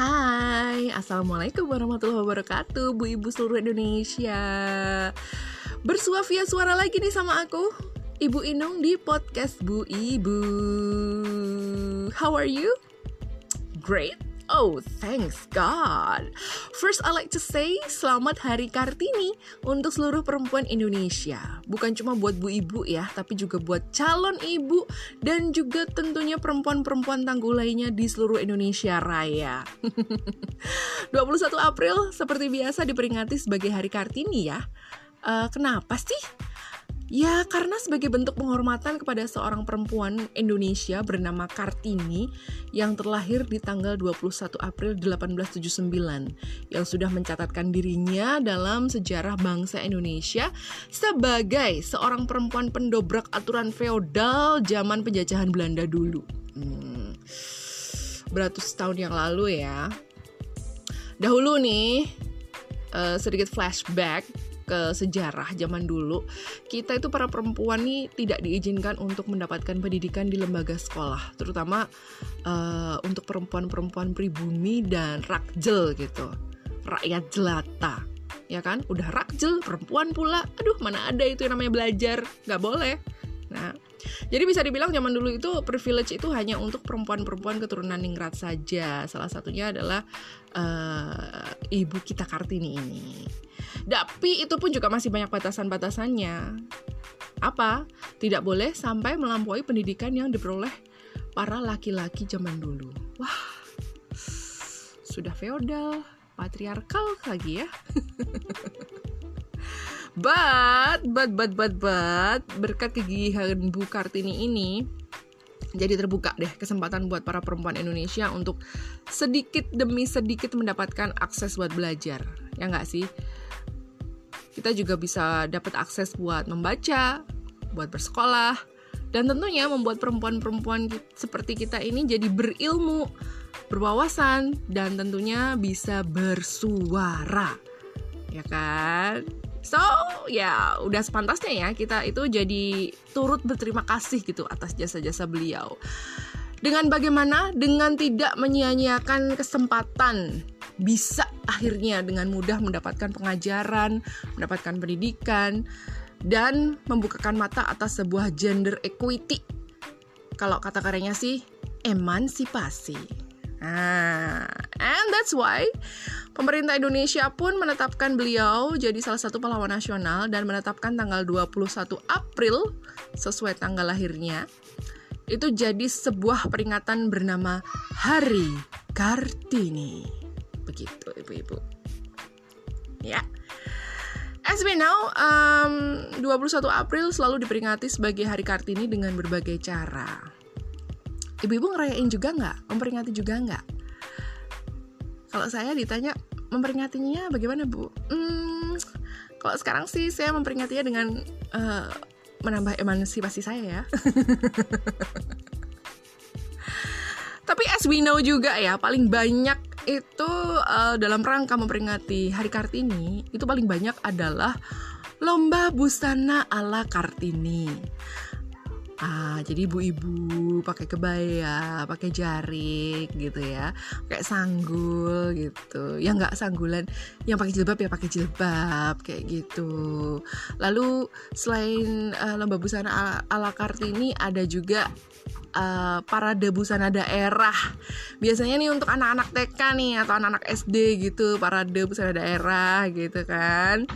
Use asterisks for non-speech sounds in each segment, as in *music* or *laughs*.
Hai, Assalamualaikum warahmatullahi wabarakatuh Bu Ibu seluruh Indonesia. Bersua via suara lagi nih sama aku Ibu Inung di podcast Bu Ibu How are you? Great Oh, thanks God. First, I like to say selamat Hari Kartini untuk seluruh perempuan Indonesia. Bukan cuma buat bu ibu ya, tapi juga buat calon ibu dan juga tentunya perempuan-perempuan tangguh lainnya di seluruh Indonesia Raya. *laughs* 21 April seperti biasa diperingati sebagai Hari Kartini ya. Uh, kenapa sih? Ya, karena sebagai bentuk penghormatan kepada seorang perempuan Indonesia bernama Kartini yang terlahir di tanggal 21 April 1879 yang sudah mencatatkan dirinya dalam sejarah bangsa Indonesia sebagai seorang perempuan pendobrak aturan feodal zaman penjajahan Belanda dulu. Hmm, beratus tahun yang lalu ya. Dahulu nih, uh, sedikit flashback ke sejarah zaman dulu, kita itu para perempuan nih tidak diizinkan untuk mendapatkan pendidikan di lembaga sekolah, terutama uh, untuk perempuan-perempuan pribumi dan rakjel gitu, rakyat jelata, ya kan? Udah rakjel, perempuan pula, aduh mana ada itu yang namanya belajar, nggak boleh. Nah, jadi bisa dibilang zaman dulu itu privilege itu hanya untuk perempuan-perempuan keturunan ningrat saja. Salah satunya adalah uh, ibu kita Kartini ini. Tapi itu pun juga masih banyak batasan-batasannya. Apa? Tidak boleh sampai melampaui pendidikan yang diperoleh para laki-laki zaman dulu. Wah, sudah feodal, patriarkal lagi ya. *laughs* but, but, but, but, but, berkat kegigihan Bu Kartini ini, jadi terbuka deh kesempatan buat para perempuan Indonesia untuk sedikit demi sedikit mendapatkan akses buat belajar. Ya nggak sih? kita juga bisa dapat akses buat membaca, buat bersekolah, dan tentunya membuat perempuan-perempuan seperti kita ini jadi berilmu, berwawasan, dan tentunya bisa bersuara. Ya kan? So, ya udah sepantasnya ya kita itu jadi turut berterima kasih gitu atas jasa-jasa beliau. Dengan bagaimana? Dengan tidak menyia-nyiakan kesempatan bisa akhirnya dengan mudah mendapatkan pengajaran, mendapatkan pendidikan, dan membukakan mata atas sebuah gender equity. Kalau kata karyanya sih, emansipasi. Nah, and that's why pemerintah Indonesia pun menetapkan beliau jadi salah satu pahlawan nasional dan menetapkan tanggal 21 April sesuai tanggal lahirnya. Itu jadi sebuah peringatan bernama Hari Kartini. Begitu ibu-ibu. Ya. As we know, um, 21 April selalu diperingati sebagai Hari Kartini dengan berbagai cara. Ibu-ibu ngerayain juga nggak? Memperingati juga nggak? Kalau saya ditanya memperingatinya bagaimana bu? Hmm, kalau sekarang sih saya memperingatinya dengan uh, menambah emansipasi saya ya. *laughs* Tapi as we know juga ya, paling banyak itu uh, dalam rangka memperingati Hari Kartini itu paling banyak adalah lomba busana ala Kartini. Ah, jadi ibu-ibu pakai kebaya, pakai jarik gitu ya, kayak sanggul gitu. Yang nggak sanggulan, yang pakai jilbab ya pakai jilbab kayak gitu. Lalu selain uh, lomba busana ala, ala Kartini ada juga uh, parade busana daerah. Biasanya nih untuk anak-anak TK nih atau anak-anak SD gitu, parade busana daerah gitu kan.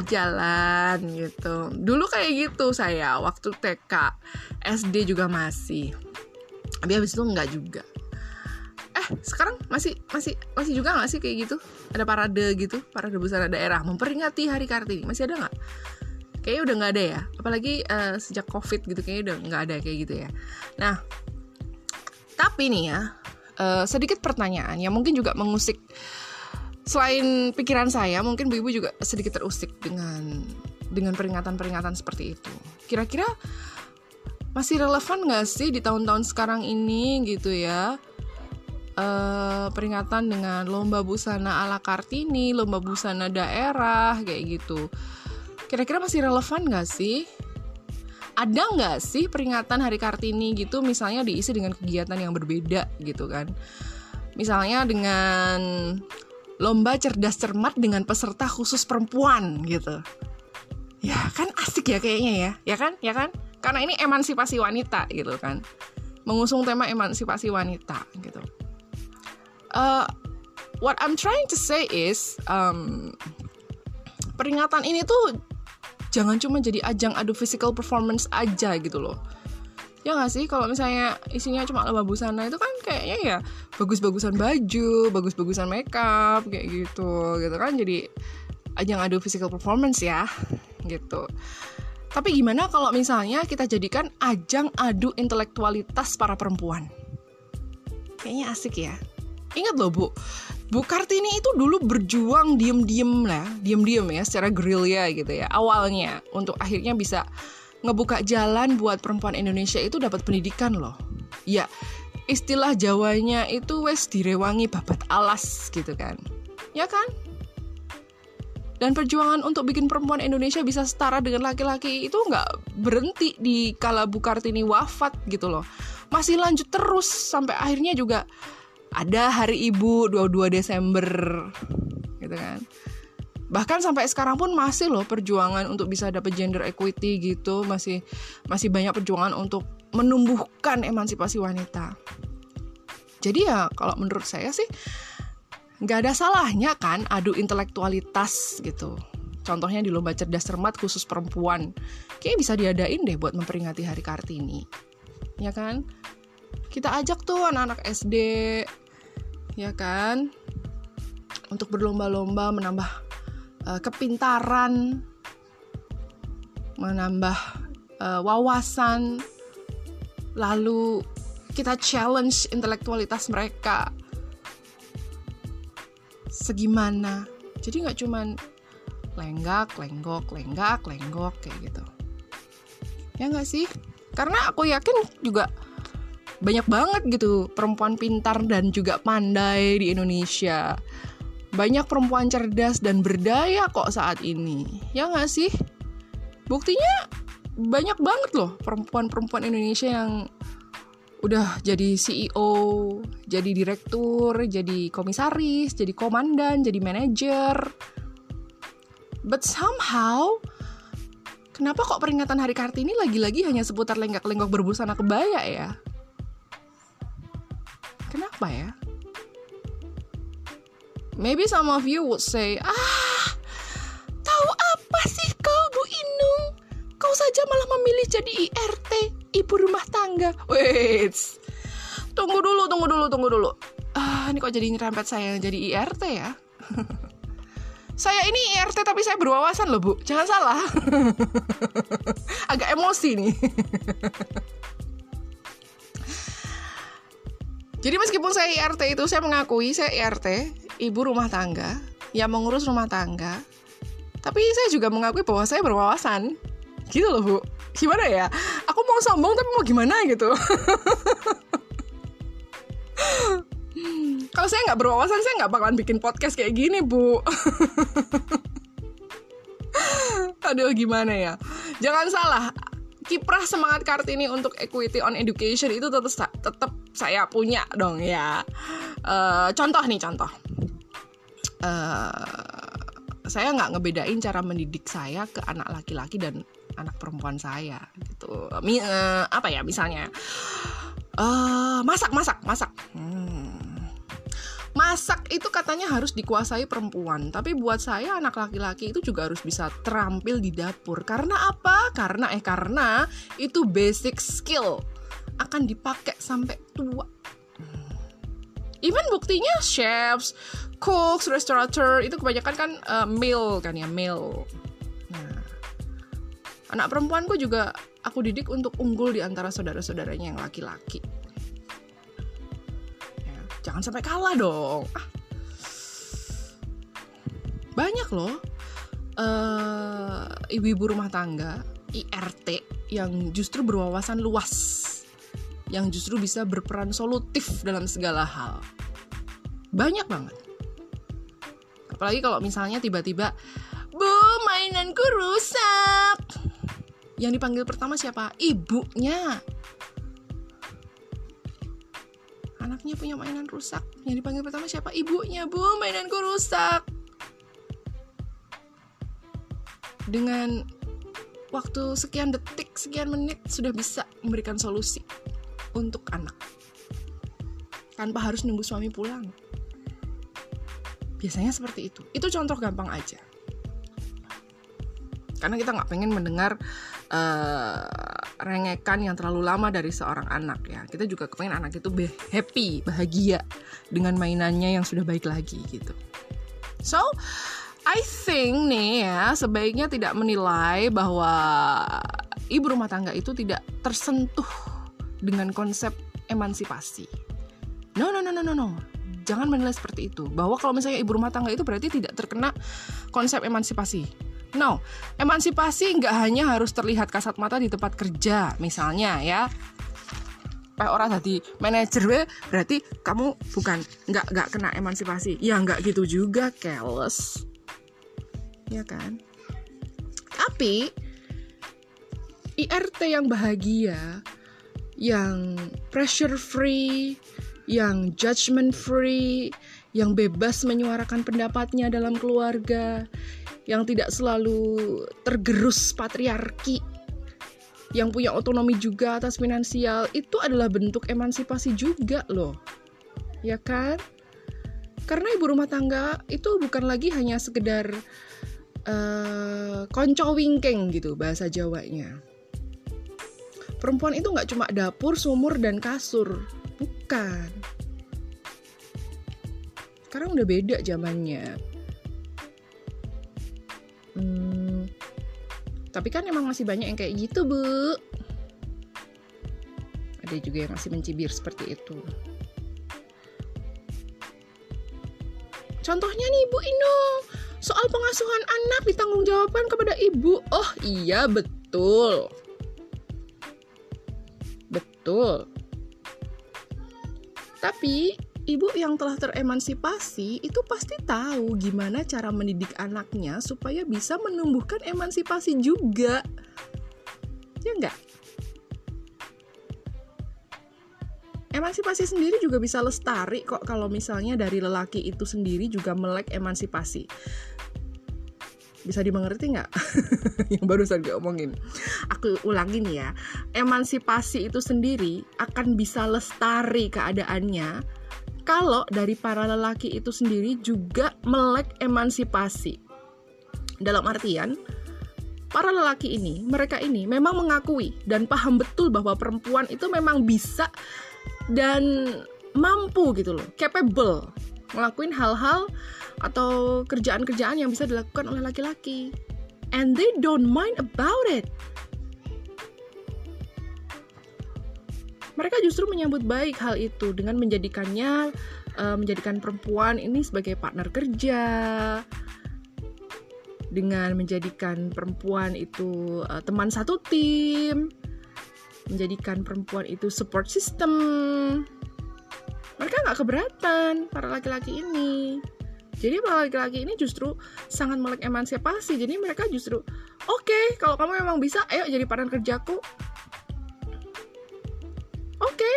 Di jalan gitu. Dulu kayak gitu saya waktu TK. SD juga masih. Tapi habis itu enggak juga. Eh, sekarang masih masih masih juga nggak sih kayak gitu? Ada parade gitu, parade busana daerah memperingati Hari Kartini. Masih ada nggak? kayaknya udah nggak ada ya apalagi uh, sejak covid gitu kayaknya udah nggak ada kayak gitu ya nah tapi nih ya uh, sedikit pertanyaan yang mungkin juga mengusik selain pikiran saya mungkin bu ibu juga sedikit terusik dengan dengan peringatan-peringatan seperti itu kira-kira masih relevan nggak sih di tahun-tahun sekarang ini gitu ya uh, peringatan dengan lomba busana ala kartini lomba busana daerah kayak gitu kira-kira masih relevan gak sih? Ada nggak sih peringatan Hari Kartini gitu misalnya diisi dengan kegiatan yang berbeda gitu kan? Misalnya dengan lomba cerdas cermat dengan peserta khusus perempuan gitu. Ya kan asik ya kayaknya ya, ya kan, ya kan? Karena ini emansipasi wanita gitu kan, mengusung tema emansipasi wanita gitu. Uh, what I'm trying to say is um, peringatan ini tuh jangan cuma jadi ajang adu physical performance aja gitu loh ya nggak sih kalau misalnya isinya cuma lomba busana itu kan kayaknya ya bagus-bagusan baju bagus-bagusan makeup kayak gitu gitu kan. Jadi ajang adu physical performance ya gitu. Tapi gimana kalau misalnya kita jadikan ajang adu intelektualitas para perempuan? Kayaknya asik ya. Ingat loh bu Bu Kartini itu dulu berjuang diem-diem lah, diem-diem ya, secara gerilya gitu ya, awalnya untuk akhirnya bisa ngebuka jalan buat perempuan Indonesia itu dapat pendidikan loh. Ya, istilah Jawanya itu wes direwangi babat alas gitu kan. Ya kan? Dan perjuangan untuk bikin perempuan Indonesia bisa setara dengan laki-laki itu nggak berhenti di kala Bu Kartini wafat gitu loh. Masih lanjut terus sampai akhirnya juga ada Hari Ibu 22 Desember gitu kan bahkan sampai sekarang pun masih loh perjuangan untuk bisa dapat gender equity gitu. Masih masih banyak perjuangan untuk menumbuhkan emansipasi wanita. Jadi ya kalau menurut saya sih nggak ada salahnya kan adu intelektualitas gitu. Contohnya di lomba cerdas cermat khusus perempuan. Kayaknya bisa diadain deh buat memperingati hari kartini. Ya kan? Kita ajak tuh anak-anak SD ya kan? Untuk berlomba-lomba menambah uh, kepintaran, menambah uh, wawasan, lalu kita challenge intelektualitas mereka segimana. Jadi nggak cuman lenggak, lenggok, lenggak, lenggok kayak gitu. Ya nggak sih? Karena aku yakin juga banyak banget gitu perempuan pintar dan juga pandai di Indonesia banyak perempuan cerdas dan berdaya kok saat ini. Ya nggak sih? Buktinya banyak banget loh perempuan-perempuan Indonesia yang udah jadi CEO, jadi direktur, jadi komisaris, jadi komandan, jadi manajer. But somehow, kenapa kok peringatan Hari Kartini lagi-lagi hanya seputar lenggak-lenggok berbusana kebaya ya? Kenapa ya? Maybe some of you would say, ah, tahu apa sih kau Bu Inung? Kau saja malah memilih jadi IRT, ibu rumah tangga. Wait, tunggu dulu, tunggu dulu, tunggu dulu. Ah, ini kok jadi nyerempet saya yang jadi IRT ya? *laughs* saya ini IRT tapi saya berwawasan loh bu, jangan salah. *laughs* Agak emosi nih. *laughs* Jadi meskipun saya IRT itu saya mengakui saya IRT, ibu rumah tangga yang mengurus rumah tangga tapi saya juga mengakui bahwa saya berwawasan. Gitu loh bu. Gimana ya? Aku mau sombong tapi mau gimana gitu? *laughs* Kalau saya nggak berwawasan saya nggak bakalan bikin podcast kayak gini bu. *laughs* Aduh gimana ya? Jangan salah. Kiprah semangat kartini untuk equity on education itu tetap tetap saya punya dong ya. Uh, contoh nih contoh uh, saya nggak ngebedain cara mendidik saya ke anak laki-laki dan anak perempuan saya gitu. Mi, uh, apa ya misalnya uh, masak masak masak. Hmm. masak itu katanya harus dikuasai perempuan tapi buat saya anak laki-laki itu juga harus bisa terampil di dapur. Karena apa? Karena eh karena itu basic skill akan dipakai sampai tua even buktinya chefs cooks, restaurateur itu kebanyakan kan uh, male kan ya, male. Nah, anak perempuanku juga aku didik untuk unggul di antara saudara-saudaranya yang laki-laki. Ya, jangan sampai kalah dong. Ah. Banyak loh uh, ibu-ibu rumah tangga IRT yang justru berwawasan luas, yang justru bisa berperan solutif dalam segala hal. Banyak banget. Apalagi kalau misalnya tiba-tiba bu mainanku rusak. Yang dipanggil pertama siapa? Ibunya. Anaknya punya mainan rusak. Yang dipanggil pertama siapa? Ibunya. Bu mainanku rusak. Dengan waktu sekian detik sekian menit sudah bisa memberikan solusi untuk anak. Tanpa harus nunggu suami pulang. Biasanya seperti itu. Itu contoh gampang aja. Karena kita nggak pengen mendengar uh, rengekan yang terlalu lama dari seorang anak ya. Kita juga kepengen anak itu happy bahagia dengan mainannya yang sudah baik lagi gitu. So I think nih ya sebaiknya tidak menilai bahwa ibu rumah tangga itu tidak tersentuh dengan konsep emansipasi no no no no no no jangan menilai seperti itu bahwa kalau misalnya ibu rumah tangga itu berarti tidak terkena konsep emansipasi No, emansipasi nggak hanya harus terlihat kasat mata di tempat kerja, misalnya ya. Kayak orang tadi manajer berarti kamu bukan nggak nggak kena emansipasi. Ya nggak gitu juga, careless. Ya kan? Tapi IRT yang bahagia, yang pressure free, yang judgment free, yang bebas menyuarakan pendapatnya dalam keluarga, yang tidak selalu tergerus patriarki, yang punya otonomi juga atas finansial, itu adalah bentuk emansipasi juga loh. Ya kan? Karena ibu rumah tangga itu bukan lagi hanya sekedar uh, konco wingking gitu bahasa Jawanya. Perempuan itu nggak cuma dapur, sumur, dan kasur. Bukan. Sekarang udah beda zamannya Hmm, tapi kan emang masih banyak yang kayak gitu, Bu. Ada juga yang masih mencibir seperti itu. Contohnya nih Bu Inung, soal pengasuhan anak ditanggungjawabkan kepada ibu. Oh iya betul. Betul. Tapi ibu yang telah teremansipasi itu pasti tahu gimana cara mendidik anaknya supaya bisa menumbuhkan emansipasi juga. Ya enggak? Emansipasi sendiri juga bisa lestari kok kalau misalnya dari lelaki itu sendiri juga melek emansipasi. Bisa dimengerti nggak? *laughs* Yang barusan gue omongin. Aku ulangin ya. Emansipasi itu sendiri akan bisa lestari keadaannya kalau dari para lelaki itu sendiri juga melek emansipasi. Dalam artian, para lelaki ini, mereka ini memang mengakui dan paham betul bahwa perempuan itu memang bisa dan mampu gitu loh, capable ngelakuin hal-hal atau kerjaan-kerjaan yang bisa dilakukan oleh laki-laki. And they don't mind about it. mereka justru menyambut baik hal itu dengan menjadikannya uh, menjadikan perempuan ini sebagai partner kerja dengan menjadikan perempuan itu uh, teman satu tim menjadikan perempuan itu support system mereka nggak keberatan para laki-laki ini. Jadi para laki-laki ini justru sangat melek emansipasi. Jadi mereka justru oke okay, kalau kamu memang bisa ayo jadi partner kerjaku. Oke okay,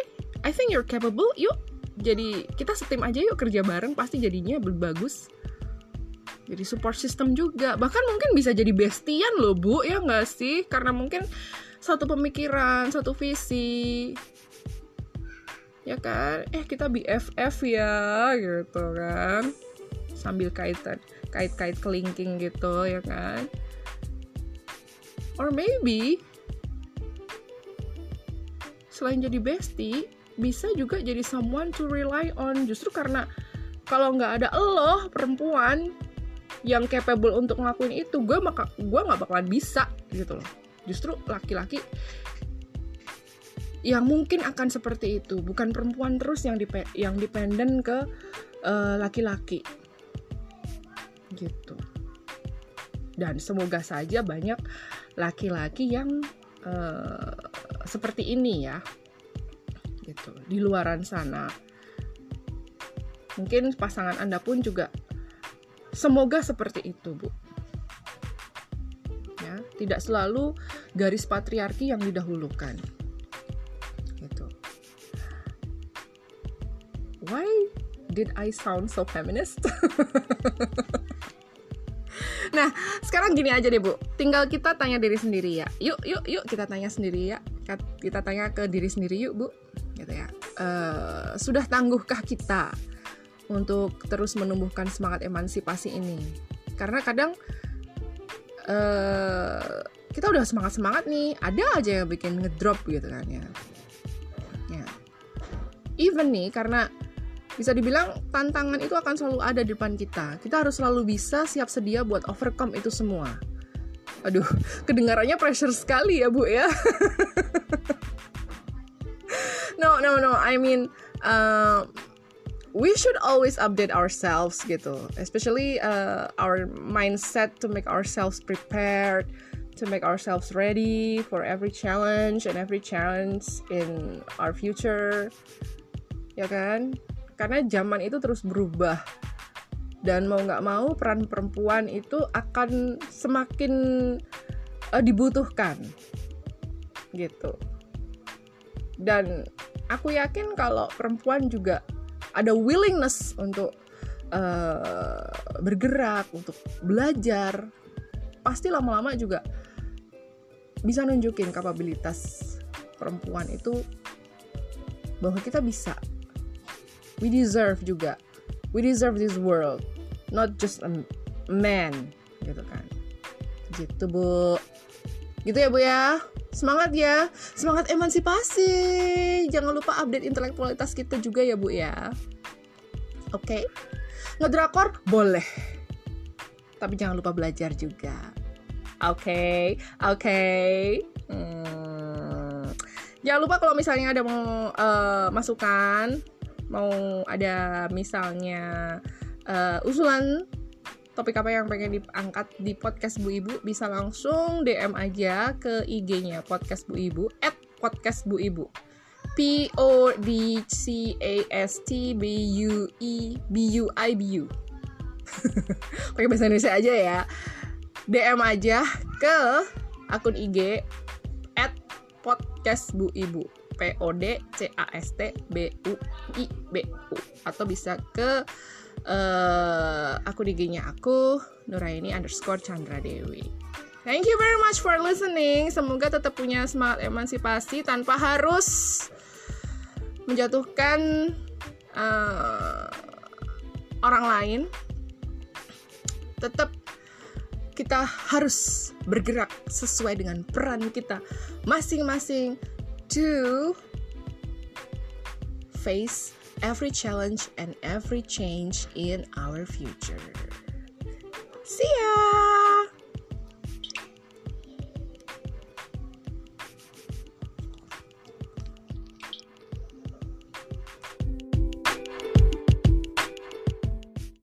I think you're capable. Yuk jadi kita setim aja yuk kerja bareng. Pasti jadinya bagus. Jadi support system juga. Bahkan mungkin bisa jadi bestian loh bu. Ya nggak sih? Karena mungkin satu pemikiran satu visi ya kan? Eh kita BFF ya gitu kan. Sambil kaitan kait-kait kelingking gitu ya kan? Or maybe selain jadi bestie bisa juga jadi someone to rely on. Justru karena kalau nggak ada lo perempuan yang capable untuk ngelakuin itu gue maka gue nggak bakalan bisa gitu loh. Justru laki-laki yang mungkin akan seperti itu. Bukan perempuan terus yang dip yang dependen ke eh, laki-laki. Uh, gitu. Dan semoga saja banyak laki-laki yang uh, seperti ini ya. Gitu. Di luaran sana. Mungkin pasangan anda pun juga semoga seperti itu bu. Ya tidak selalu garis patriarki yang didahulukan did I sound so feminist? *laughs* nah, sekarang gini aja deh bu, tinggal kita tanya diri sendiri ya. Yuk, yuk, yuk kita tanya sendiri ya. Kita tanya ke diri sendiri yuk bu, gitu ya. Uh, sudah tangguhkah kita untuk terus menumbuhkan semangat emansipasi ini? Karena kadang uh, kita udah semangat semangat nih, ada aja yang bikin ngedrop gitu kan ya. Ya. Even nih karena bisa dibilang tantangan itu akan selalu ada di depan kita. Kita harus selalu bisa siap sedia buat overcome itu semua. Aduh, *laughs* kedengarannya pressure sekali ya bu ya. *laughs* no no no, I mean uh, we should always update ourselves gitu, especially uh, our mindset to make ourselves prepared, to make ourselves ready for every challenge and every challenge in our future. Ya kan? Karena zaman itu terus berubah. Dan mau nggak mau peran perempuan itu akan semakin uh, dibutuhkan. Gitu. Dan aku yakin kalau perempuan juga ada willingness untuk uh, bergerak untuk belajar pasti lama-lama juga bisa nunjukin kapabilitas perempuan itu bahwa kita bisa we deserve juga. We deserve this world. Not just a man gitu kan. Gitu bu. Gitu ya bu ya. Semangat ya. Semangat emansipasi. Jangan lupa update intelektualitas kita juga ya bu ya. Oke. Okay? ngedrakor? Boleh. Tapi jangan lupa belajar juga. Oke. Okay? oke. Okay. hmm. jangan lupa kalau misalnya ada mau uh, masukan mau ada misalnya uh, usulan topik apa yang pengen diangkat di podcast Bu Ibu bisa langsung DM aja ke IG-nya podcast Bu Ibu at podcast Bu Ibu. P O D C A S T B U E B U I B U. *laughs* Pakai bahasa Indonesia aja ya. DM aja ke akun IG at podcast Bu Ibu P C A S T B U I B U atau bisa ke uh, akun IG-nya aku Nuraini underscore Chandra Dewi. Thank you very much for listening. Semoga tetap punya semangat emansipasi tanpa harus menjatuhkan uh, orang lain. Tetap kita harus bergerak sesuai dengan peran kita masing-masing to face every challenge and every change in our future. See ya!